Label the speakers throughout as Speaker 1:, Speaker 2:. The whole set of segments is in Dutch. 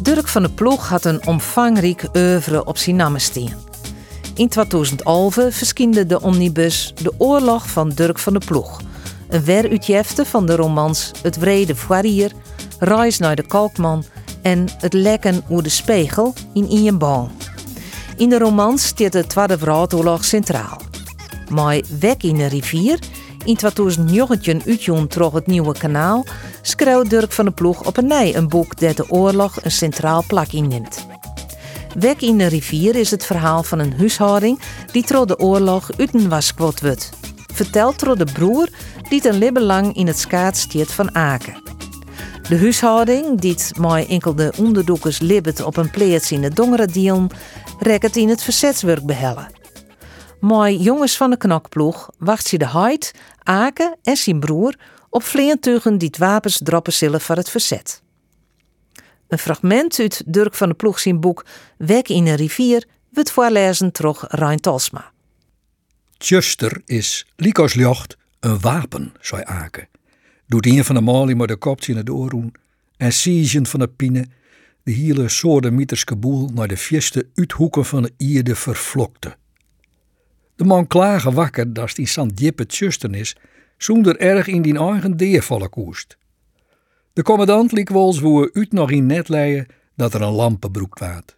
Speaker 1: Dirk van de Ploeg had een omvangrijk oeuvre op zijn namen staan. In 2011 verschinde de omnibus De Oorlog van Dirk van de Ploeg. Een weruitjefte van de romans Het Wrede Foirier, Reis naar de Kalkman en Het Lekken oer de Spiegel in Ian Bal. In de romans staat de Tweede Wereldoorlog centraal. Maar Weg in de rivier in 2019 uitjoen troch het nieuwe kanaal, schreeuwt Dirk van de Ploeg op een nij een boek dat de oorlog een centraal plak inneemt. Weg in de rivier is het verhaal van een huishouding die tro de oorlog uten was wordt. Verteld door de broer die een libbe lang in het skaat stiert van Aken. De huishouding, die mooi enkel de onderdoekers libbet op een pleats in de Dongeredion, rekt in het verzetswerk behellen. Mooi jongens van de knokploeg wacht ze de Heid, Aken en zijn broer op vleentuigen die wapens droppen zullen voor het verzet. Een fragment uit Dirk van de Ploeg zijn boek Wek in een rivier wordt voorlezen troch Rein Talsma.
Speaker 2: Tjuster is, liek jocht, een wapen, zei Aken. Doet een van de malie maar de kop in het oorroen en siezen van de pine de hele soorten mieterske boel naar de vierste uithoeken van de ierde vervlokte. De man klagen wakker dat die san diepe tjusten is, zonder erg in die eigen deervallen koest. De commandant liek wols woe uit nog in net leien dat er een lampenbroek waard.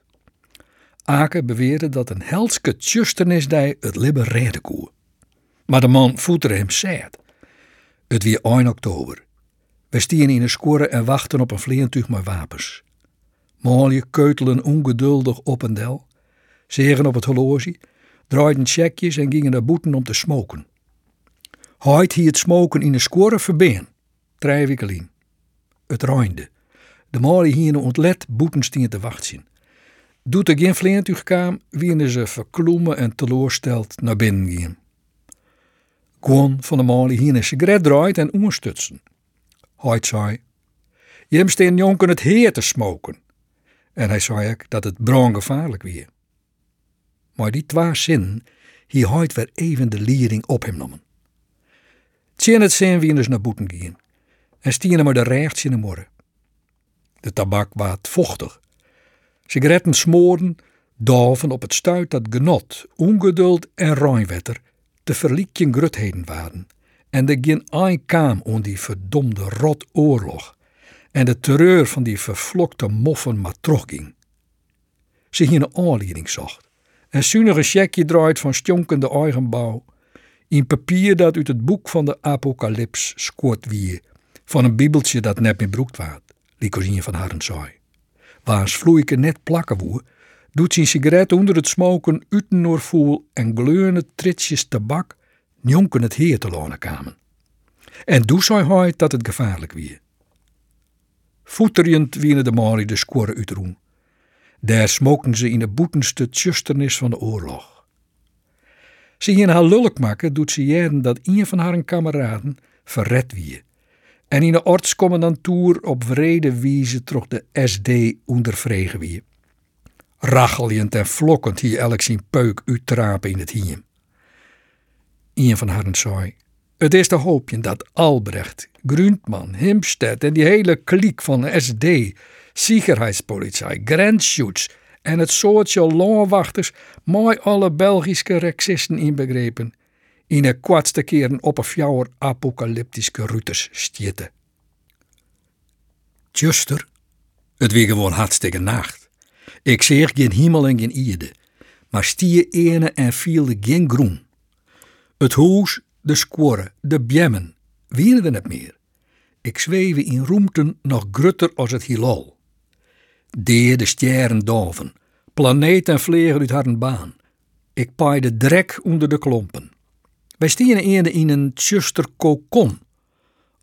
Speaker 2: Aken beweerde dat een helske tjusternis die het libbe redden. Maar de man voeterde hem zet. Het weer 1 oktober. We stieren in een score en wachten op een vleentuig met wapens. Molje keutelen ongeduldig op een del, zegen op het horloge draaiden checkjes en gingen naar boeten om te smoken. Heid hier het smoken in de score verbeen. Drie Het reinde. De mali hier ontlet boeten stien te wachten. Doet er geen vleentuig kwam, wienen ze verkloemen en teleursteld naar binnen gaan. Gewoon van de mali hier een sigaret draait en onderstutsen. Heid zei, je hebt steen jonken het heer te smoken. En hij zei ook dat het brandgevaarlijk weer. Maar die twee zinnen, hier houdt weer even de liering op hem nomen. Tjen het zijn wie dus naar boeten gaan en stieren maar de rechts in de morgen. De tabak waard vochtig. Sigaretten smoorden, doven op het stuit dat genot, ongeduld en ruimwetter te verliekjen grutheden waren. En de geen een kaam om die verdomde rot oorlog en de terreur van die vervlokte moffen maar. Ze hier een aanleiding zocht en zuinig een checkje draait van stjonkende eigenbouw. In papier dat uit het boek van de apocalyps scoort wie, van een bibeltje dat net meer broekt waard, Licosinje van Harren zei. Waars vloeike net plakken woe, doet zijn sigaret onder het smoken uten voel en gleurende tritsjes tabak, jonken het heer te lonen kamen. En doe zei hij dat het gevaarlijk wie. Voeterjend wienen de Mari de score uitroen. Daar smoken ze in de boetenste tjusternis van de oorlog. Ze hier haar lulk maken doet ze jaren dat een van haar kameraden verred wie. En in de ortscommandantuur op vrede wieze trok de SD ondervregen wie. Racheljend en vlokkend hier elk zijn peuk uittrapen in het hiem. Een van haar zei, het is te hoopje dat Albrecht, Gruntman, Himstedt en die hele kliek van de SD Sicherheidspolitie, grensschutz en het soortje loonwachters, mooi alle Belgische rexisten inbegrepen, in een kwartste keren op een fjouwer apocalyptische routes stieten. Juster, het weer gewoon hartstikke nacht. Ik zeg geen hemel en geen ierde, maar stier ene en vielde geen groen. Het huis, de squorre, de bjemmen, wieren er net meer. Ik zweven in roemten nog grutter als het hilal. Deer de sterren doven, planeten vliegen uit haar baan. Ik paai de drek onder de klompen. Wij stieren eerder in een tjuster kokon.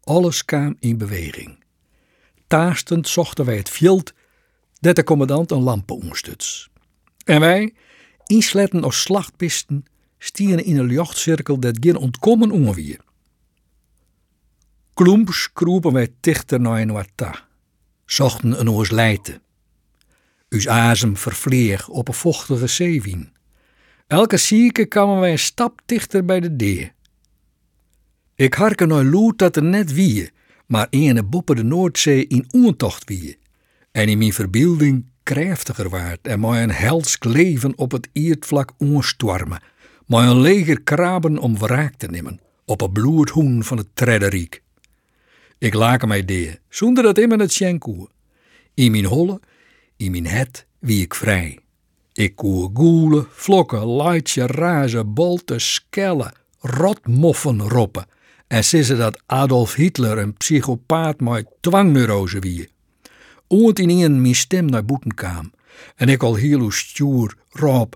Speaker 2: Alles kwam in beweging. Taastend zochten wij het veld dat de commandant een lampen omstuts. En wij, insletten als slachtpisten stieren in een luchtcirkel dat geen ontkomen onweer. Kloemps kroepen wij dichter naar een ta, zochten een oors leiden. Us azem vervleeg op een vochtige zeewien. Elke zieke kwamen wij een stap dichter bij de deur. Ik harken naar loet dat er net wie, maar ene boppen de Noordzee in oentocht wie. En in mijn verbeelding krachtiger waard en mij een helsk leven op het iertvlak onstormen, mij een leger kraben om wraak te nemen op een bloedhoen van het Trederik. Ik laken mij dee, zonder dat iemand het schenkoe. In mijn holle, in mijn het, wie ik vrij. Ik koe goelen, vlokken, leidje, razen, bolten, skellen, rotmoffen roppen. En ze dat Adolf Hitler een psychopaat met dwangneurose wie. Oont in een mijn stem naar boeten kwam. En ik al heel stuur, Rob,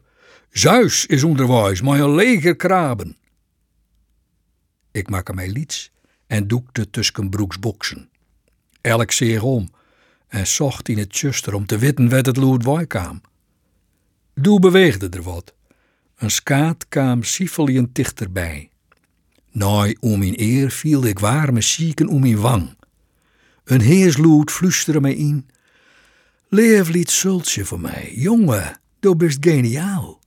Speaker 2: Zeus is onderwijs, maar een leger kraben. Ik maak mij lieds en doekte tussen broeksboksen. Elk zeer om en zocht in het tjuster om te weten wat het lood kwam. Doe beweegde er wat. Een skaat kwam siefelien dichterbij. Naai om mijn eer viel ik warme zieken om mijn wang. Een heersloed fluisterde mij in. Leef liet zultje voor mij, jongen, du bist geniaal.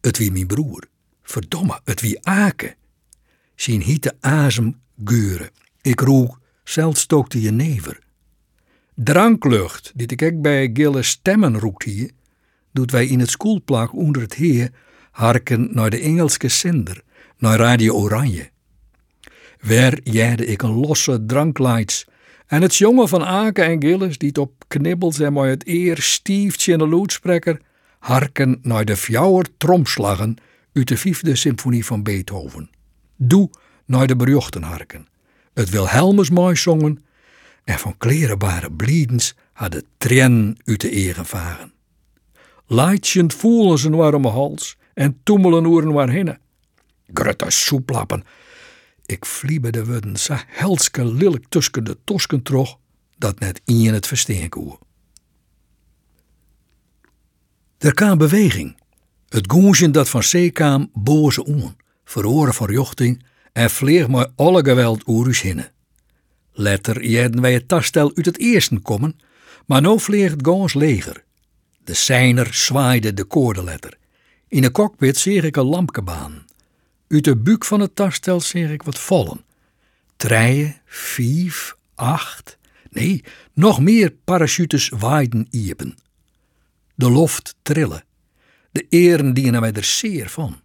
Speaker 2: Het wie mijn broer, verdomme, het wie Aken. Zien hitte azem geuren. Ik roek, zelfs stookte je never. Dranklucht, die ik bij gille stemmen roekt hier, doet wij in het schoolplak onder het heer harken naar de Engelske zender, naar Radio Oranje. Weer jade ik een losse drankleids en het jongen van Aken en Gilles, die op knibbels en mooi het eer stiefje in de loedspreker, harken naar de fjouwer tromslagen uit de vijfde symfonie van Beethoven. Doe naar de berjochten harken. Het Wilhelmus mooi zongen en van klerenbare bliedens hadden tren uit de eer gevaren. Leidjend voelen ze warme hals en toemelen oeren waarheen. Grutte soeplappen. Ik vliebe de wudden zo helske lillik tussen de tosken trog dat net in het versteen koe. Er kwam beweging. Het goensje dat van zee kwam boze om, verhoren van jochting en vleeg maar alle geweld oerus hinnen. Letter jeden wij het tastel uit het eerste komen, maar nou vleeg het gans leger. De seiner zwaaide de koordeletter. In de cockpit zie ik een lampkebaan. Uit de buik van het tastel zie ik wat vallen. Treien, vijf, acht, nee, nog meer parachutes waaiden iepen. De loft trillen. De eren dienen mij er zeer van.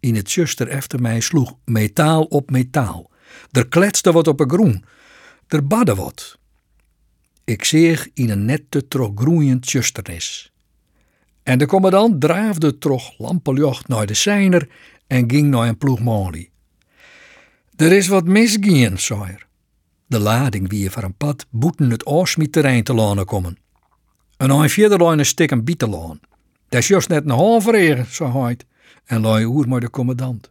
Speaker 2: In het juster efter mij sloeg metaal op metaal. Er kletste wat op een groen. Er badde wat. Ik zeeg in een nette trog groeiend justernis. En de commandant draafde trog lampenjocht naar de seiner en ging naar een ploegmolie. Er is wat misgien, zei. De lading wie van een pad boeten het terrein te lanen komen. En een vierde lijn stik een bietelaan. Dat is juist net een halve regen, zei hij, en lui oer maar de commandant.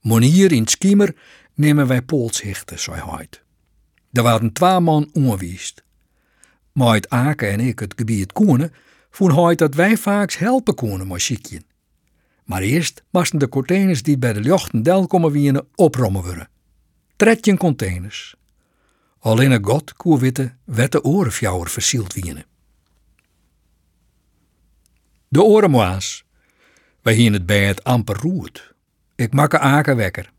Speaker 2: Monier in Skiemer nemen wij poolshichten, zei hij. Er waren twee man ongewiest. Maar het Aken en ik het gebied koenen, vonden hij dat wij vaak helpen konen met Maar eerst moesten de containers die bij de jochten del komen wienen oprommen worden. Containers. Alleen een god koe witte wette orenfjouwer versield wienen. De orenmoas. Wij hien het bij het amper roert. Ik mak een wekker.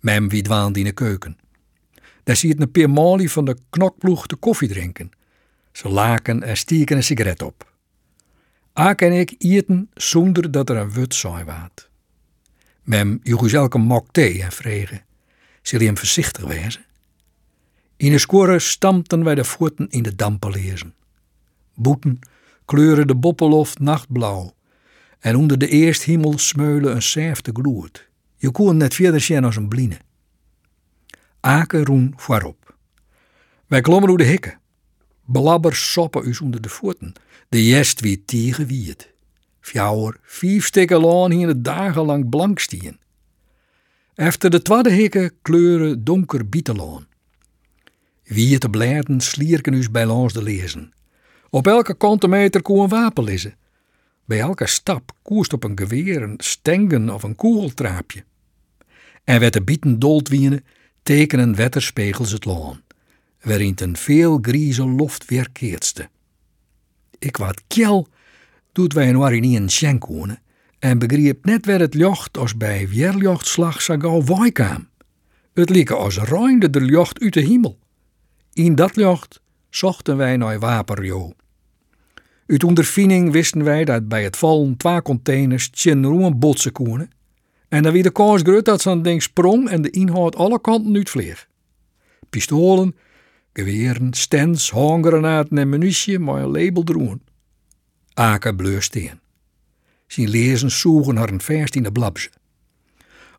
Speaker 2: Mem wie in de keuken. Daar zie je een peer van de knokploeg de koffie drinken. Ze laken en stieken een sigaret op. Aak en ik eten zonder dat er een wut saai waat. Mem joeg elke mok thee en vregen. Zul je hem voorzichtig wezen? In de score stampten wij de voeten in de dampen lezen. Boeten kleuren de boppeloft nachtblauw. En onder de eerst hemel smeulen een zerfte gloed. Je kon net verder zien als een bline. Aken roen voorop. Wij klommen door de hikken. Blabber soppen us onder de voeten. De jest wie tegen wiet. Fjouwer, vijf stikken laan hier het dagenlang blank stien. Efter de tweede hikken kleuren donker bietelaan. Wie het bladen slierken us bij langs de lezen. Op elke kantemeter kon een wapen lezen. Bij elke stap koerst op een geweer, een stengen of een kogeltraapje. En werd de bieten dold wienen, tekenen wetterspegels het laan, waarin een veel grieze loft weerkeertste. Ik wat kjel, doet wij een schenk wonen, en begreep net waar het jocht als bij weerjochtslag zo gauw waai kwam. Het liep als reinde de jocht uit de hemel. In dat jocht zochten wij naar waperjo. Uit ondervinding wisten wij dat bij het vallen twee containers tjen roen botsen. En dan wie de kans groot dat zo'n ding sprong en de inhoud alle kanten uitvleeg. Pistolen, geweren, stens, handgranaten en munitie maar een label droen. Aken bleursteen. Zijn lezen zoegen haar een verst in de.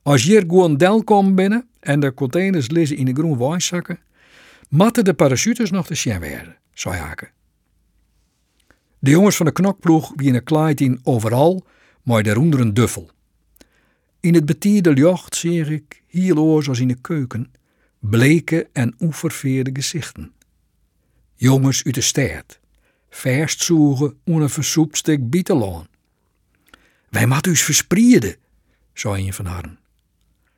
Speaker 2: Als hier gewoon del komt binnen en de containers lezen in de groen wijszakken, matten de parachutes nog te zien werden, zei Aken. De jongens van de knokploeg wienen kleid in overal, maar daaronder een duffel. In het betierde jocht zie ik, hierloos als in de keuken, bleke en onverveerde gezichten. Jongens uit de stad, verst zoegen om een versoept stuk bietelaan. Wij moeten us verspreiden, zei een van hen.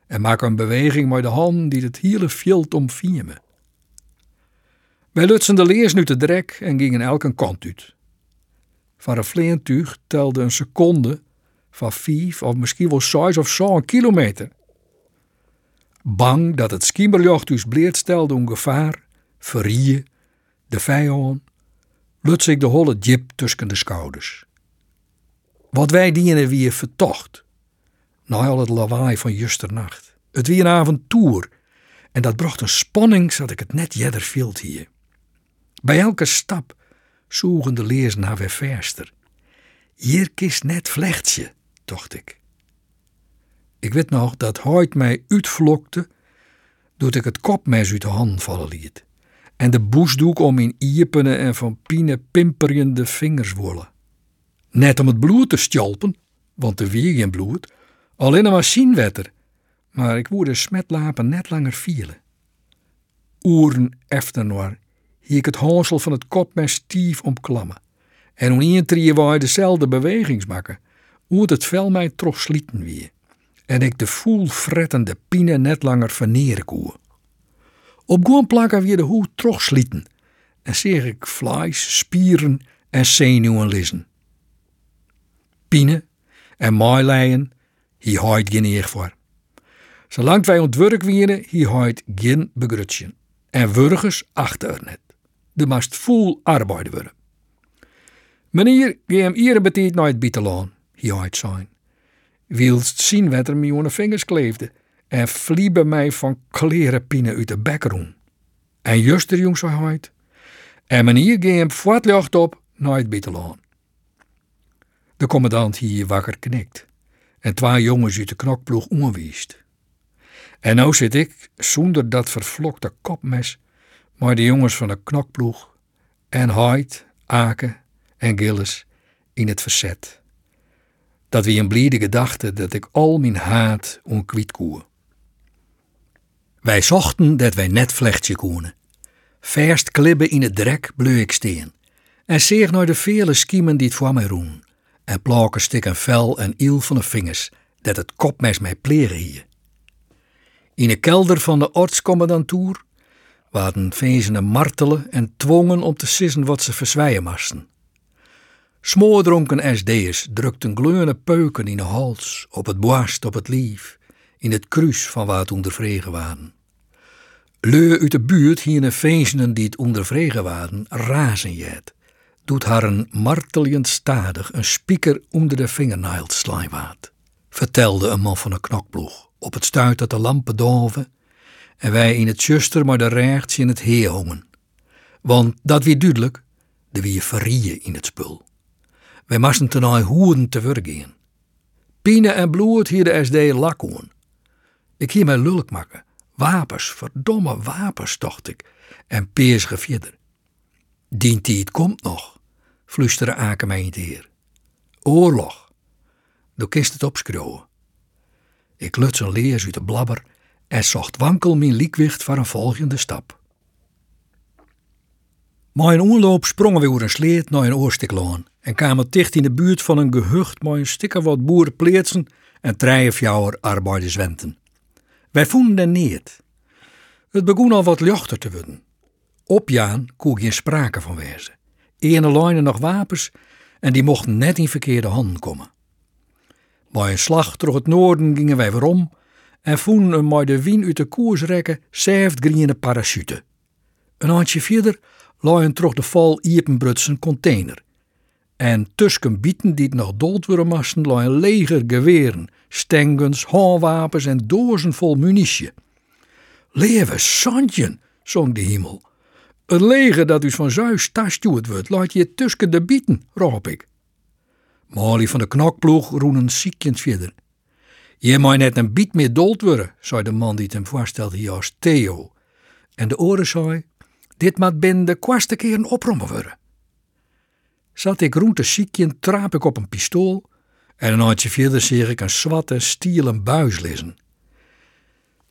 Speaker 2: En maak een beweging met de hand die het hele veld omviemen. Wij lutsen de leers nu te drek en gingen elke kant uit. Van een vleentuig telde een seconde van vijf of misschien wel zes of zo een kilometer. Bang dat het skimmerjocht dus bleert stelde om gevaar, verrieën, de vijand, luts ik de holle jip tussen de schouders. Wat wij dienen wie vertocht, na al het lawaai van justernacht. Het wie een avontuur, en dat bracht een spanning zodat ik het net jeder vielt hier. Bij elke stap zoegen de leers naar weer verster. Hier kist net vlechtje, dacht ik. Ik weet nog dat Hoyt mij uitvlokte, doet ik het kopmes uit de hand vallen liet. En de boesdoek om in iepene en van pine pimperende vingers wollen. Net om het bloed te stjalpen, want er weer geen bloed, alleen een machinewetter. Maar ik woerde smetlapen net langer vielen. Oeren efternoor hier ik het hansel van het kopmes stief omklammen. En om waar dezelfde bewegings maken, hoe het vel mij toch slieten weer. En ik de voel frettende pine net langer verneren koe. Op gewoon plakken weer de hoed toch slieten. En zeg ik vlees, spieren en zenuwen lissen. Pine en maaileien, hier houdt geen eer voor. Zolang wij ontwerk wieren, hier houdt geen begrutschen. En wurgers achter net. De mast vol arbeid worden. Meneer, ge hem hier betiet naar het bietelaan, hier houdt zijn. Wilst zien wat er mij aan de vingers kleefde en vliebe mij van klerenpine uit de bekroen. En juster jong zo houdt. En meneer ge hem voortlucht op naar het. De commandant hier wakker knikt en twee jongens uit de knokploeg onwiest. En nou zit ik, zonder dat vervlokte kopmes, maar de jongens van de knokploeg en Hyde, Aken en Gillis in het verzet. Dat wie een bliede gedachte dat ik al mijn haat onkwiet koe. Wij zochten dat wij net vlechtje koenen. Verst klibben in het drek bleu ik steen. En zeer naar de vele skiemen die het voor mij roen en plakken stik een vel en iel van de vingers, dat het kopmes mij pleren hier. In de kelder van de ortscommandantuur waren vezenen martelen en dwongen om te sissen wat ze verzwijen moesten. Smoordronken SD'ers drukten gleurende peuken in de hals, op het borst, op het lief, in het kruis van waar het ondervregen waren. Leu uit de buurt hieren vezenen die het ondervregen waren, razen jet doet haar een martelend stadig een spieker onder de vingernails slijwaat, vertelde een man van een knokploeg, op het stuit dat de lampen doven en wij in het zuster maar de rechts in het heer hongen. Want dat wie duidelijk, de wie verrieën in het spul. Wij moesten ten al hoeren te vergeen. Pine en bloed hier de SD lakkoen. Ik hier mij lulk maken. Wapens, verdomme wapens, dacht ik. En peers gevierder. Dient die het komt nog fluisterde Aken mij in het heer. Oorlog. Du kist het opskrowen. Ik luts een leers uit de blabber en zocht wankel mijn liekwicht voor een volgende stap. Maar in onloop sprongen we over een sleet naar een oorstiklaan en kwamen dicht in de buurt van een gehucht met een stikker wat boerenpleetsen en treien fjouwer arbeiderswenten. Wij vonden er niet. Het begon al wat lichter te worden. Opjaan kon geen sprake van wezen. Ene lijnen nog wapens en die mochten net in verkeerde handen komen. Bij een slag door het noorden gingen wij weer om en vonden een met de wien uit de koers rekken zeeft parachute. Een handje verder lag een troch de val iepenbrutsen container. En tussen bieten die het nog dood worden moesten, lag een leger geweren, stengens, handwapens en dozen vol munitie. Lewe Santjen, zong de hemel. Een leger dat dus van Zuid tastuurd wordt, laat je tussen de bieten, roep ik. Molly van de knokploeg roen ziekjend verder. Je moet net een biet meer dood worden, zei de man die het hem voorstelde als Theo. En de oren zei, dit moet binnen de kwaste keer een oprommen worden. Zat ik rond de ziekje, traap ik op een pistool en een handje verder zie ik een zwarte stielen buis lezen.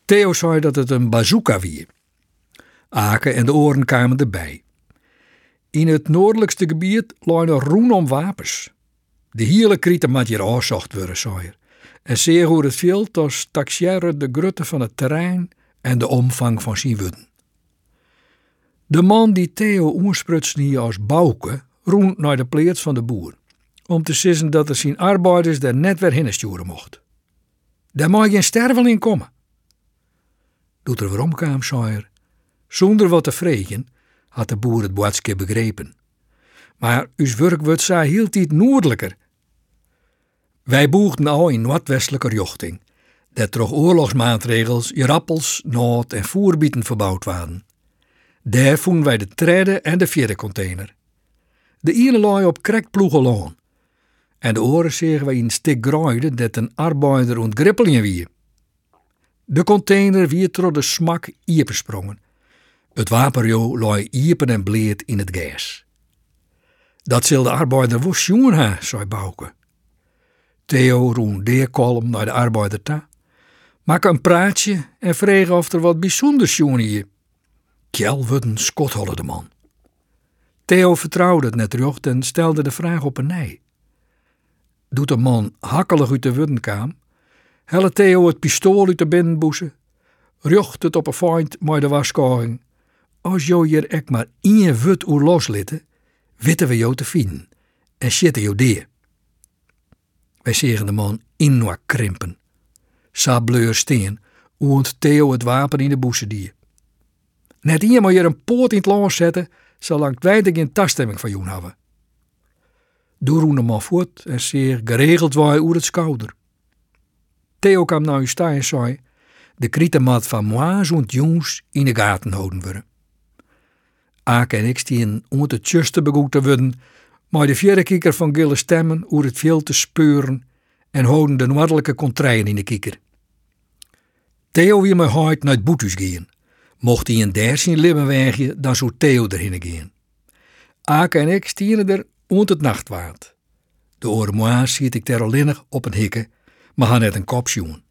Speaker 2: Theo zei dat het een bazooka wie. Aken en de oren kwamen erbij. In het noordelijkste gebied lag een roen om wapens. De hele krieten moet hier aanzocht worden, zei. En zeer hoe het viel, als taxiëren de grutte van het terrein en de omvang van zijn wudden. De man die Theo oersprutste hier als Bouke roent naar de pleets van de boer, om te sissen dat er zijn arbeiders daar net weer heen sturen mocht. Daar mag geen sterveling komen. Doet er weer omkwam, zei er. Zonder wat te vregen had de boer het boodschap begrepen. Maar uw werk wordt zij hield iets noordelijker. Wij boegden al in noordwestelijke richting, dat door oorlogsmaatregels rappels, nood en voerbieten verbouwd waren. Daar vonden wij de trede en de vierde container. De ene lag op krek ploegeloon. En de oren zagen wij in stik graaide dat een arbeider ontgrippelingen wie. De container wie door de smak iepersprongen. Het wapenjo lag iepen en bleed in het gas. Dat zal de arbeider woest jongen ha, zei Bouke. Theo roen deerkolm naar de arbeider ta. Maak een praatje en vreeg of er wat bijzonders jongen hier. Kjell wordt een skotholle de man. Theo vertrouwde het net terug en stelde de vraag op een nee. Doet de man hakkelig uit de wuddenkaam, helle Theo het pistool uit de binnenboezen, rjocht het op een feind met de waskoring. Als jo hier ek maar één wut oer loslitten, witten we jou te vinden en zitten jou deer. Wij zeggen de man in krimpen. Sableur steen, oont Theo het wapen in de boezen die. Net hier moet je een poort in het land zetten, zolang wij er geen taststemming van jou hebben. Doe de man voort en zeer geregeld waai oer het schouder. Theo kwam naar u staan en zei, de krietenmat van moi zo'n jongens in de gaten houden worden. Aak en ik stien om het tjuste begoed te worden, maar de vierde kikker van gille stemmen oer het veel te speuren en houden de noordelijke contraien in de kikker. Theo wil me hard naar het boetus gaan. Mocht hij een der zien libben dan zou Theo erin gaan. Ake en ik stieren er ont het nachtwaard. De oren ziet ik ter op een hikke, maar had net een kopsjoen.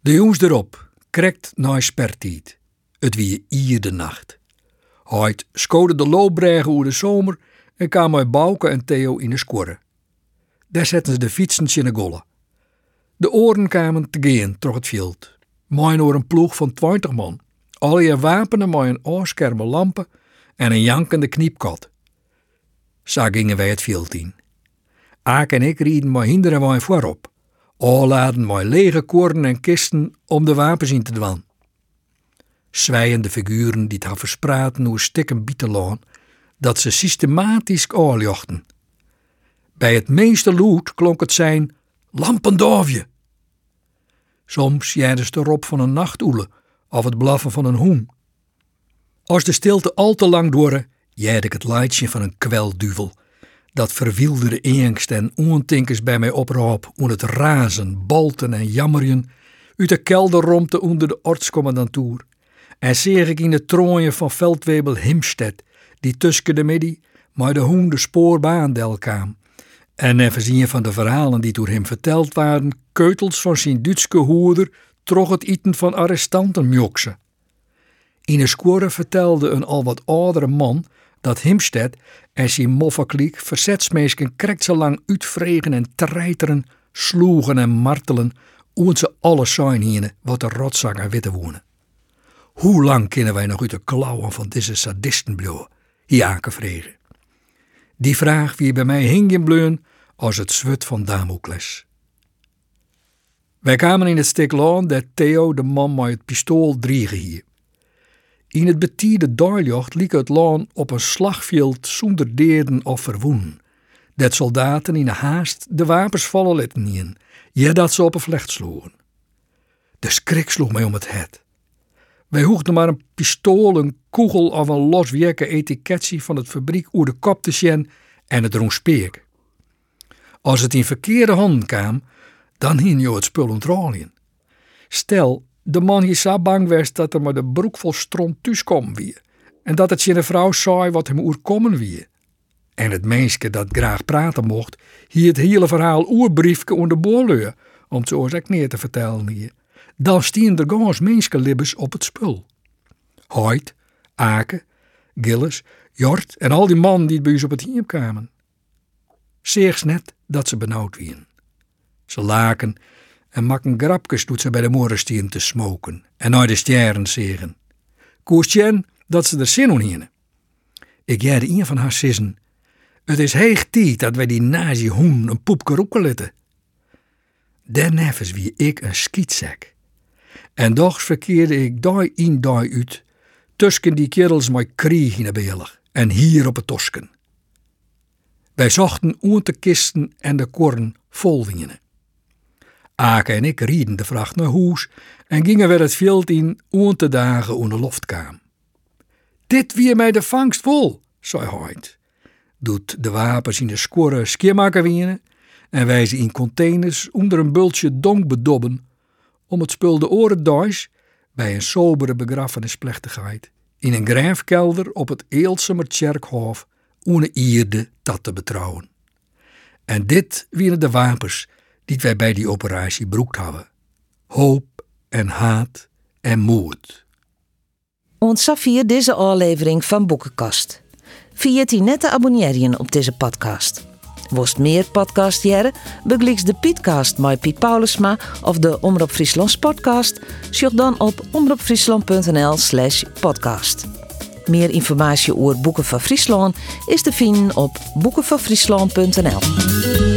Speaker 2: De jongens erop, krekt naar spertiet. Het wie ier de nacht. Hoit skode de loopbregen oer de zomer en kwam uit Bouke en Theo in de skorre. Daar zetten ze de fietsens in de golle. De oren kwamen te gaan door het veld. Mooi door een ploeg van 20 man. Al je wapenen met een oorskerme lampen en een jankende kniepkat. Zo gingen wij het veld in. Aak en ik rieden maar hinderen wij voorop. Laden wij lege koorden en kisten om de wapens in te dwan. Zwijende figuren die het verspraten hoe stikken bietelaan, dat ze systematisch oorjochten. Bij het meeste lood klonk het zijn lampendorfje. Soms jijden de erop van een nachtoele of het blaffen van een hoen. Als de stilte al te lang door, jijd ik het leidje van een kwelduvel. Dat verwilderde angst en ontinkers bij mij oproep om het razen, bolten en jammeren uit de kelderromte onder de ortscommandantuur. En zeer ik in de trooien van veldwebel Himstedt, die tussen de midden maar de hoen de spoorbaan del kwam en even zien van de verhalen die door hem verteld waren, keutels van zijn Duitse hoeder trog het eten van arrestanten mjoksen. In een square vertelde een al wat oudere man dat Himstead en zijn moffakliek verzetsmeesken krekt zo lang uitvregen en treiteren, sloegen en martelen, oen ze alles zijn hier wat de rotzanger witte wonen. Hoe lang kunnen wij nog uit de klauwen van deze sadisten blijven? Jaken vregen. Die vraag wie bij mij hing in bleun als het zwut van Damocles. Wij kwamen in het stuk dat Theo de man met het pistool driegen hier. In het betierde doorjocht liep het laan op een slagveld zonder deerden of verwoen. Dat soldaten in de haast de wapens vallen lieten ja dat ze op een vlecht sloegen. De schrik sloeg mij om het het. Wij hoegden maar een pistool, een kogel of een loswerke etiketje van het fabriek oer de kop te en het drong speek. Als het in verkeerde handen kwam, dan hing je het spul ontrolien. Stel, de man hier zo bang was dat er maar de broek vol stront thuis kwam wie. En dat het zijn vrouw zei wat hem oerkomen wie. En het meisje dat graag praten mocht, hier het hele verhaal oerbriefke onder de om het zo neer te vertellen hier. Dan stien er gans menskelibbes op het spul. Hoyt, Aken, Gilles, Jort en al die mannen die bij ons op het hier kwamen. Zeegs net dat ze benauwd wien. Ze laken en makken grapjes doet ze bij de morenstien te smoken en naar de sterren zeggen. Koestjen dat ze er zin in Ik jerde een van haar sissen. Het is heeg tijd dat wij die nazi hoen een poepke roeken litten. Daarnevens wie ik een skietzak. En doch verkeerde ik daar in daar uit, tussen die kerels met krieg in de beelig en hier op het tosken. Wij zochten oer kisten en de korn vol wingen. Ake en ik rieden de vracht naar huis en gingen weer het veld in om te dagen onder loft kwam. Dit wie mij de vangst vol, zei Hoyt. Doet de wapens in de skorre skiermaker en wij ze in containers onder een bultje donk bedobben om het spul de oren duis bij een sobere begrafenisplechtigheid in een grijfkelder op het Eelsemer Tjerkhof ohne ierde dat te betrouwen. En dit waren de wapens die wij bij die operatie broekt hadden. Hoop en haat en moed.
Speaker 1: Ontzag deze aflevering van Boekenkast. Vier die net te abonneren op deze podcast. Worst meer podcast jaren, begliks de Pietcast met Piet Paulusma of de Omroep Friesland podcast, zoek dan op omroepfriesland.nl slash podcast. Meer informatie over Boeken van Friesland is te vinden op boekenvanfriesland.nl.